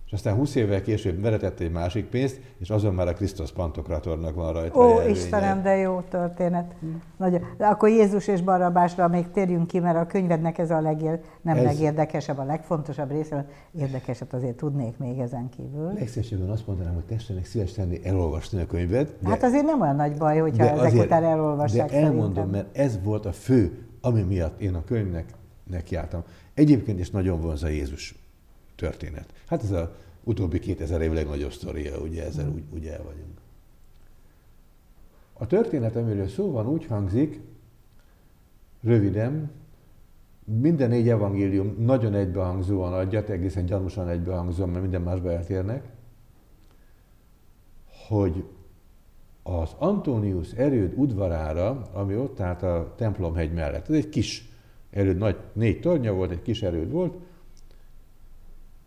és aztán 20 évvel később veretett egy másik pénzt, és azon már a Krisztus Pantokratornak van rajta. Ó, Istenem, de jó történet. Nagyon. De akkor Jézus és Barabásra még térjünk ki, mert a könyvednek ez a legér, nem ez... legérdekesebb, a legfontosabb része, érdekeset azért tudnék még ezen kívül. Legszívesebben azt mondanám, hogy testenek szíves tenni elolvasni a könyvet. De... Hát azért nem olyan nagy baj, hogyha ezek azért, után elolvassák De elmondom, szerintem. mert ez volt a fő, ami miatt én a könyvnek nekiálltam. Egyébként is nagyon vonza Jézus történet. Hát ez a utóbbi 2000 év legnagyobb sztoria, ugye ezzel úgy, úgy el vagyunk. A történet, amiről szó van, úgy hangzik, röviden, minden négy evangélium nagyon egybehangzóan adja, egészen gyanúsan egybehangzóan, mert minden másba eltérnek, hogy az Antonius erőd udvarára, ami ott állt a templomhegy mellett, ez egy kis erőd, nagy négy tornya volt, egy kis erőd volt,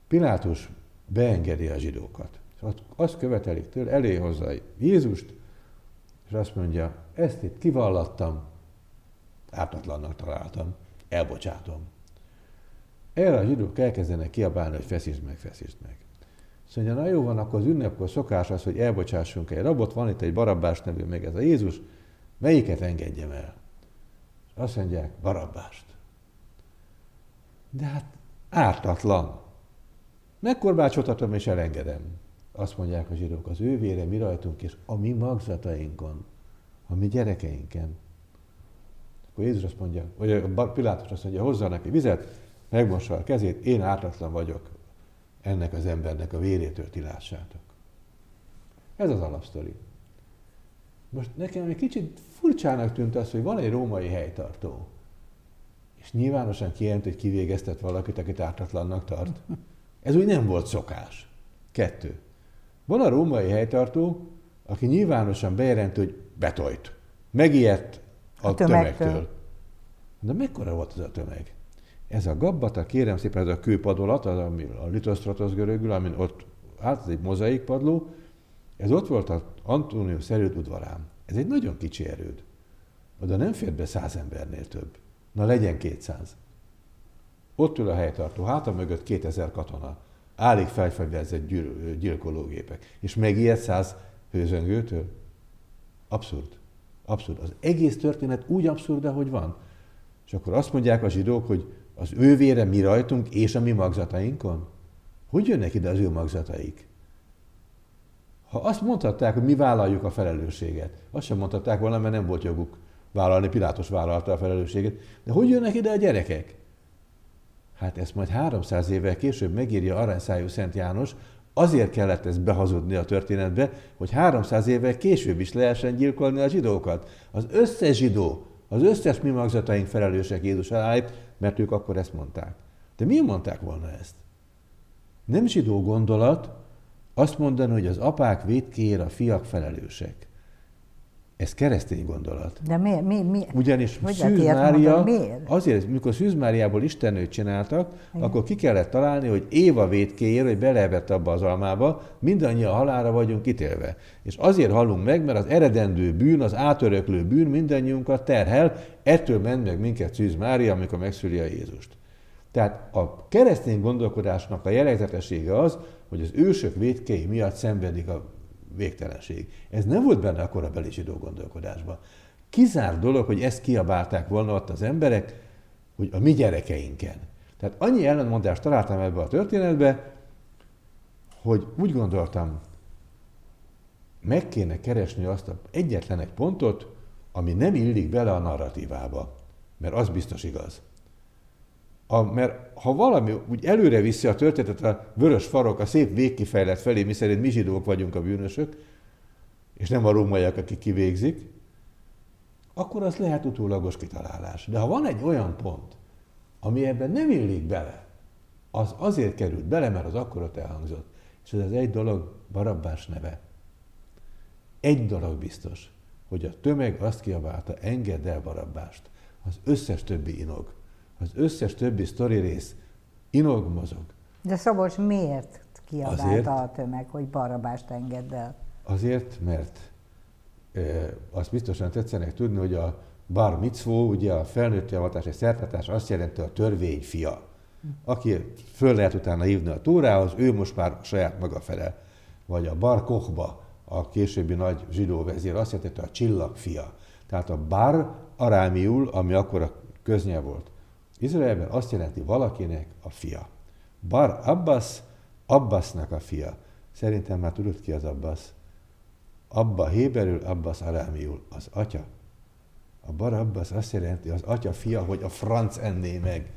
Pilátus beengedi a zsidókat. Azt követelik tőle, elé hozza Jézust, és azt mondja, ezt itt kivallattam, ártatlannak találtam, elbocsátom. Erre a zsidók elkezdenek kiabálni, hogy feszítsd meg, feszítsd meg. Azt mondja, na jó van, akkor az ünnepkor szokás az, hogy elbocsássunk egy rabot, van itt egy Barabbás nevű, meg ez a Jézus, melyiket engedjem el? És azt mondják, Barabbást. De hát ártatlan. Megkorbácsoltatom és elengedem. Azt mondják a zsidók, az ő vére mi rajtunk és a mi magzatainkon, a mi gyerekeinken. Akkor Jézus azt mondja, vagy Pilátus azt mondja, hozza neki vizet, megmossa a kezét, én ártatlan vagyok, ennek az embernek a vérétől ti lássátok. Ez az alapsztori. Most nekem egy kicsit furcsának tűnt az, hogy van egy római helytartó, és nyilvánosan kijelent, hogy kivégeztet valakit, akit ártatlannak tart. Ez úgy nem volt szokás. Kettő. Van a római helytartó, aki nyilvánosan bejelent, hogy betojt. Megijedt a, a tömegtől. tömegtől. De mekkora volt ez a tömeg? Ez a gabbata, kérem szépen, ez a kőpadolat, az, ami a litosztratosz görögül, amin ott állt, ez egy mozaik padló, ez ott volt az Antonius erőd udvarán. Ez egy nagyon kicsi erőd. Oda nem fér be száz embernél több. Na legyen kétszáz. Ott ül a helytartó, háta mögött 2000 katona. Állig felfegyverzett gyil- gyilkológépek. És megijed száz hőzöngőtől? Abszurd. Abszurd. Az egész történet úgy abszurd, ahogy van. És akkor azt mondják a zsidók, hogy az ő vére mi rajtunk és a mi magzatainkon? Hogy jönnek ide az ő magzataik? Ha azt mondhatták, hogy mi vállaljuk a felelősséget, azt sem mondhatták volna, mert nem volt joguk vállalni, Pilátus vállalta a felelősséget. De hogy jönnek ide a gyerekek? Hát ezt majd 300 évvel később megírja aranyszájú Szent János, azért kellett ezt behazudni a történetbe, hogy 300 évvel később is lehessen gyilkolni a zsidókat. Az összes zsidó, az összes mi magzataink felelősek Jézus elállít, mert ők akkor ezt mondták. De miért mondták volna ezt? Nem zsidó gondolat azt mondani, hogy az apák védkéért a fiak felelősek. Ez keresztény gondolat. De miért? Mi, mi? Ugyanis hogy Szűz Mária, miért? azért, mikor Szűz Máriából Istennőt csináltak, Igen. akkor ki kellett találni, hogy Éva védkéért, hogy belevett abba az almába, mindannyian halára vagyunk ítélve. És azért halunk meg, mert az eredendő bűn, az átöröklő bűn mindannyiunkat terhel, ettől ment meg minket Szűz Mária, amikor megszüli a Jézust. Tehát a keresztény gondolkodásnak a jellegzetessége az, hogy az ősök védkei miatt szenvedik a végtelenség. Ez nem volt benne a korabeli zsidó gondolkodásban. Kizár dolog, hogy ezt kiabálták volna ott az emberek, hogy a mi gyerekeinken. Tehát annyi ellentmondást találtam ebbe a történetbe, hogy úgy gondoltam, meg kéne keresni azt a egyetlen egy pontot, ami nem illik bele a narratívába. Mert az biztos igaz. A, mert ha valami úgy előre viszi a történetet a vörös farok, a szép végkifejlet felé, mi szerint mi zsidók vagyunk a bűnösök, és nem a rómaiak, akik kivégzik, akkor az lehet utólagos kitalálás. De ha van egy olyan pont, ami ebben nem illik bele, az azért került bele, mert az akkor ott elhangzott. És ez az egy dolog Barabbás neve. Egy dolog biztos, hogy a tömeg azt kiabálta, engedd el Barabbást. Az összes többi inog. Az összes többi sztori rész inog, mozog. De Szabolcs miért kiabálta Azért, a tömeg, hogy Barabbást engedd el? Azért, mert e, azt biztosan tetszenek tudni, hogy a bar mitzvó, ugye a felnőtt javatás, egy szertartás azt jelenti a törvény fia. Aki föl lehet utána hívni a túrához, ő most már saját maga fele. Vagy a bar kochba, a későbbi nagy zsidó vezér azt jelenti, a csillag fia. Tehát a bar arámiul, ami akkor a köznyelv volt. Izraelben azt jelenti valakinek a fia. Bar Abbas, Abbasnak a fia. Szerintem már tudod ki az Abbas. Abba héberül, Abbas arámiul, az atya. A Bar Abbas azt jelenti, az atya fia, hogy a franc enné meg.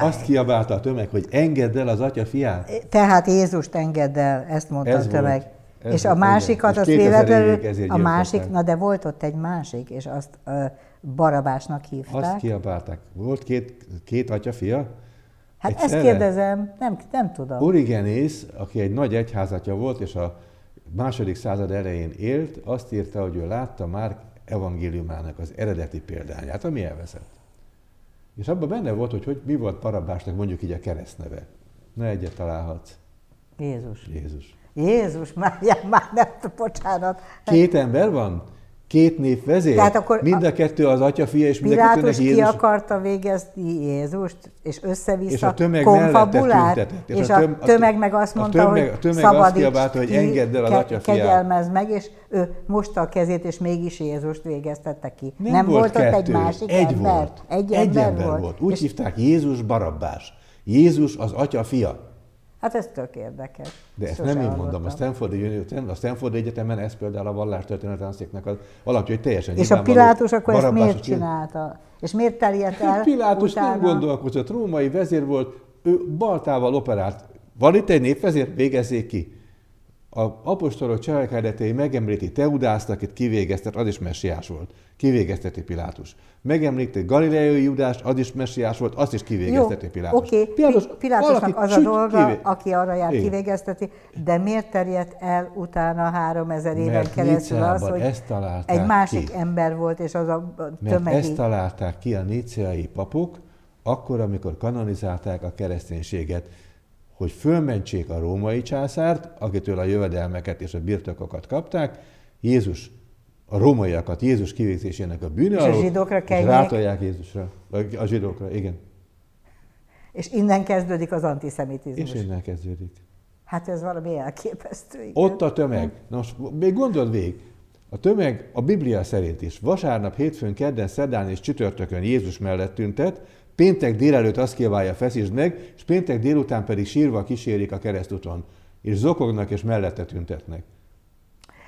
Azt kiabálta a tömeg, hogy engedd el az atya fiát. Tehát Jézust engedd el, ezt mondta ez a tömeg. Volt. Ez és a másikat, az véletlenül, a másik, na de volt ott egy másik, és azt uh, Barabásnak hívták. Azt kiabálták. Volt két, két atya fia? Hát Egyszerre? ezt kérdezem, nem, nem tudom. Origenész, aki egy nagy egyházatja volt, és a második század elején élt, azt írta, hogy ő látta már evangéliumának az eredeti példányát, ami elveszett. És abban benne volt, hogy, hogy mi volt Barabásnak mondjuk így a keresztneve. Ne egyet találhatsz. Jézus. Jézus. Jézus, már, már nem, bocsánat. Két ember van? Két név vezér? Tehát akkor mind a kettő az atya, fia, és mind a kettőnek Jézus. ki akarta végezni Jézust, és össze-vissza és a tömeg konfabulát, és, és a, töm, a tömeg meg azt mondta, a tömeg, hogy a tömeg szabadíts azt hogy engedd el az atya kegyelmez meg, és ő mosta a kezét, és mégis Jézust végeztette ki. Nem, Nem volt, volt ott egy másik egy ember? Volt. Egy, egy ember, ember volt. volt. Úgy és hívták Jézus Barabbás. Jézus az atya fia. Hát ez tök érdekes. De ezt nem én mondom, a Stanford, a Stanford Egyetemen ez például a vallástörténet tanszéknak az alapja, hogy teljesen És a Pilátus akkor ezt miért csinálta? És miért terjedt el Pilátus utána? nem gondolkozott, római vezér volt, ő baltával operált. Van itt egy népvezér, végezzék ki. A apostolok cselekedetei megemlíti Teudászt, akit kivégeztet, az is messiás volt. Kivégezteti Pilátus megemlített Galileai Judást, az is messiás volt, azt is kivégezteti Pilátus. Oké, okay. Pilátus, Pilátusnak az a dolga, kivé... aki arra jár, Igen. kivégezteti, de miért terjedt el utána 3000 éven Mert keresztül az, hogy egy másik ki. ember volt, és az a tömegi... Mert ezt találták ki a níciai papok, akkor, amikor kanonizálták a kereszténységet, hogy fölmentsék a római császárt, akitől a jövedelmeket és a birtokokat kapták, Jézus a rómaiakat Jézus kivégzésének a bűne és alól, a zsidókra és rátolják Jézusra. A zsidókra, igen. És innen kezdődik az antiszemitizmus. És innen kezdődik. Hát ez valami elképesztő. Igen. Ott a tömeg. Na most még gondold végig, a tömeg a Biblia szerint is vasárnap, hétfőn, kedden, szerdán és csütörtökön Jézus mellett tüntet, péntek délelőtt azt kívánja feszítsd meg, és péntek délután pedig sírva kísérik a keresztúton, és zokognak és mellette tüntetnek.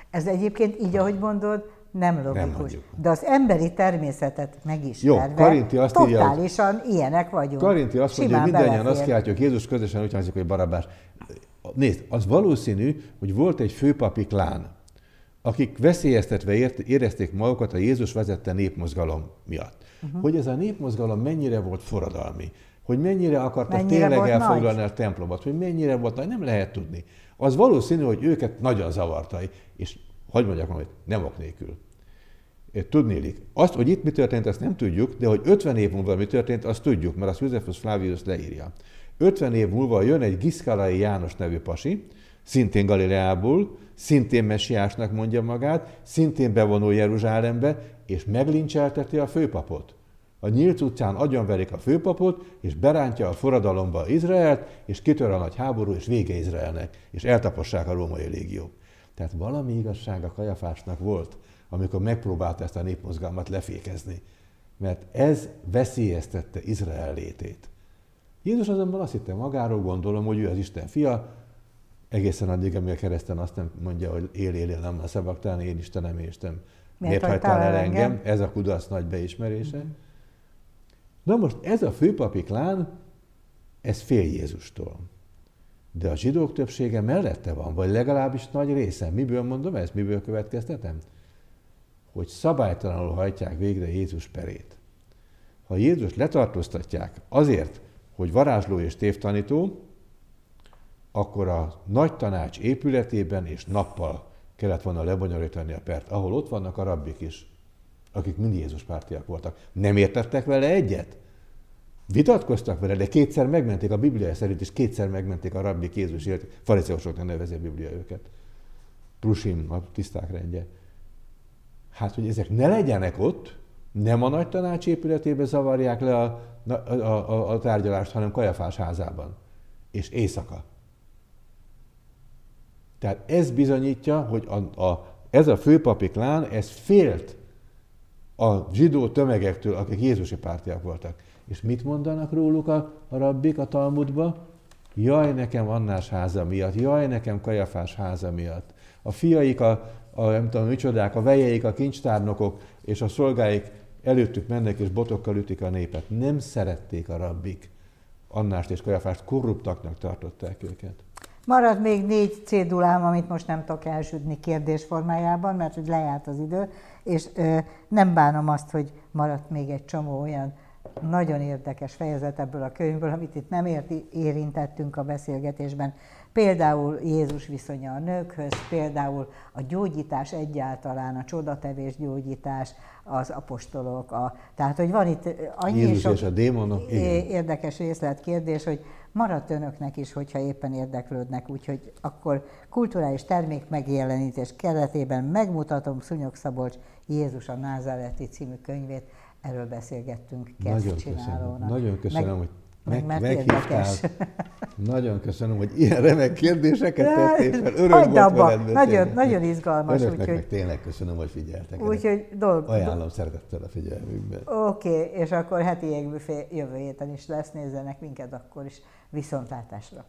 Ez egyébként így, ahogy mondod, nem logikus. Nem De az emberi természetet megismerve, Jó, Karinti azt totálisan írja, hogy, ilyenek vagyunk. Karinti azt mondja, hogy mindannyian azt kiáltjuk, Jézus közösen úgy hangzik, hogy Barabás. Nézd, az valószínű, hogy volt egy főpapi klán, akik veszélyeztetve érezték magukat a Jézus vezette népmozgalom miatt. Uh-huh. Hogy ez a népmozgalom mennyire volt forradalmi, hogy mennyire akartak mennyire tényleg elfoglalni nagy? a templomot, hogy mennyire volt nagy, nem lehet tudni. Az valószínű, hogy őket nagyon zavarta, és hogy mondjak hogy nem ok nélkül. Tudnélik. Azt, hogy itt mi történt, ezt nem tudjuk, de hogy 50 év múlva mi történt, azt tudjuk, mert azt Josephus Flavius leírja. 50 év múlva jön egy Giszkalai János nevű pasi, szintén Galileából, szintén messiásnak mondja magát, szintén bevonul Jeruzsálembe, és meglincselteti a főpapot. A nyílt utcán agyonverik a főpapot, és berántja a forradalomba Izraelt, és kitör a nagy háború, és vége Izraelnek, és eltapossák a római légiók. Tehát valami igazság a Kajafásnak volt, amikor megpróbálta ezt a népmozgalmat lefékezni. Mert ez veszélyeztette Izrael létét. Jézus azonban azt hitte magáról, gondolom, hogy ő az Isten fia, egészen addig, amíg a kereszten azt nem mondja, hogy él, él, él, nem a szabaktán, én Istenem, én Isten. Miért, Miért hagytál el engem? engem? Ez a kudarc nagy beismerése. Mm-hmm. Na most ez a főpapi klán, ez fél Jézustól. De a zsidók többsége mellette van, vagy legalábbis nagy része. Miből mondom ezt? Miből következtetem? Hogy szabálytalanul hajtják végre Jézus perét. Ha Jézus letartóztatják azért, hogy varázsló és tévtanító, akkor a nagy tanács épületében és nappal kellett volna lebonyolítani a pert, ahol ott vannak a rabbik is, akik mind Jézus pártiak voltak. Nem értettek vele egyet? Vitatkoztak vele, de kétszer megmenték a Biblia szerint, és kétszer megmenték a rabbik Jézus élet. Farizeusoknak nevezi a Biblia őket. Prusim, a tiszták rendje. Hát, hogy ezek ne legyenek ott, nem a nagy tanács épületébe zavarják le a, a, a, a tárgyalást, hanem Kajafás házában. És éjszaka. Tehát ez bizonyítja, hogy a, a, ez a főpapi klán, ez félt a zsidó tömegektől, akik Jézusi pártiak voltak. És mit mondanak róluk a, a rabbik a Talmudba? Jaj, nekem Annás háza miatt, jaj, nekem Kajafás háza miatt. A fiaik, a, a nem tudom micsodák, a vejeik, a kincstárnokok és a szolgáik előttük mennek és botokkal ütik a népet. Nem szerették a rabbik Annást és Kajafást, korruptaknak tartották őket. Marad még négy cédulám, amit most nem tudok elsütni kérdés formájában, mert hogy lejárt az idő, és ö, nem bánom azt, hogy maradt még egy csomó olyan nagyon érdekes fejezet ebből a könyvből, amit itt nem érti, érintettünk a beszélgetésben. Például Jézus viszonya a nőkhöz, például a gyógyítás egyáltalán, a csodatevés gyógyítás, az apostolok, a, tehát hogy van itt annyi Jézus sok és a démonok, igen. érdekes részletkérdés, hogy maradt önöknek is, hogyha éppen érdeklődnek, úgyhogy akkor kulturális termék megjelenítés keretében megmutatom Szunyog Szabolcs Jézus a Názáreti című könyvét, erről beszélgettünk Nagyon köszönöm, nagyon köszönöm, meg, hogy meg, mert meghívtál. érdekes. Nagyon köszönöm, hogy ilyen remek kérdéseket tettél fel. Öröm hagyd volt abba. veled. Nagyon, nagyon izgalmas, Önöknek úgyhogy, meg tényleg köszönöm, hogy figyeltek. úgyhogy dolg, Ajánlom szeretettel a figyelmükben. Oké, okay, és akkor heti jégbüfé jövő héten is lesz, nézzenek minket akkor is viszontlátásra.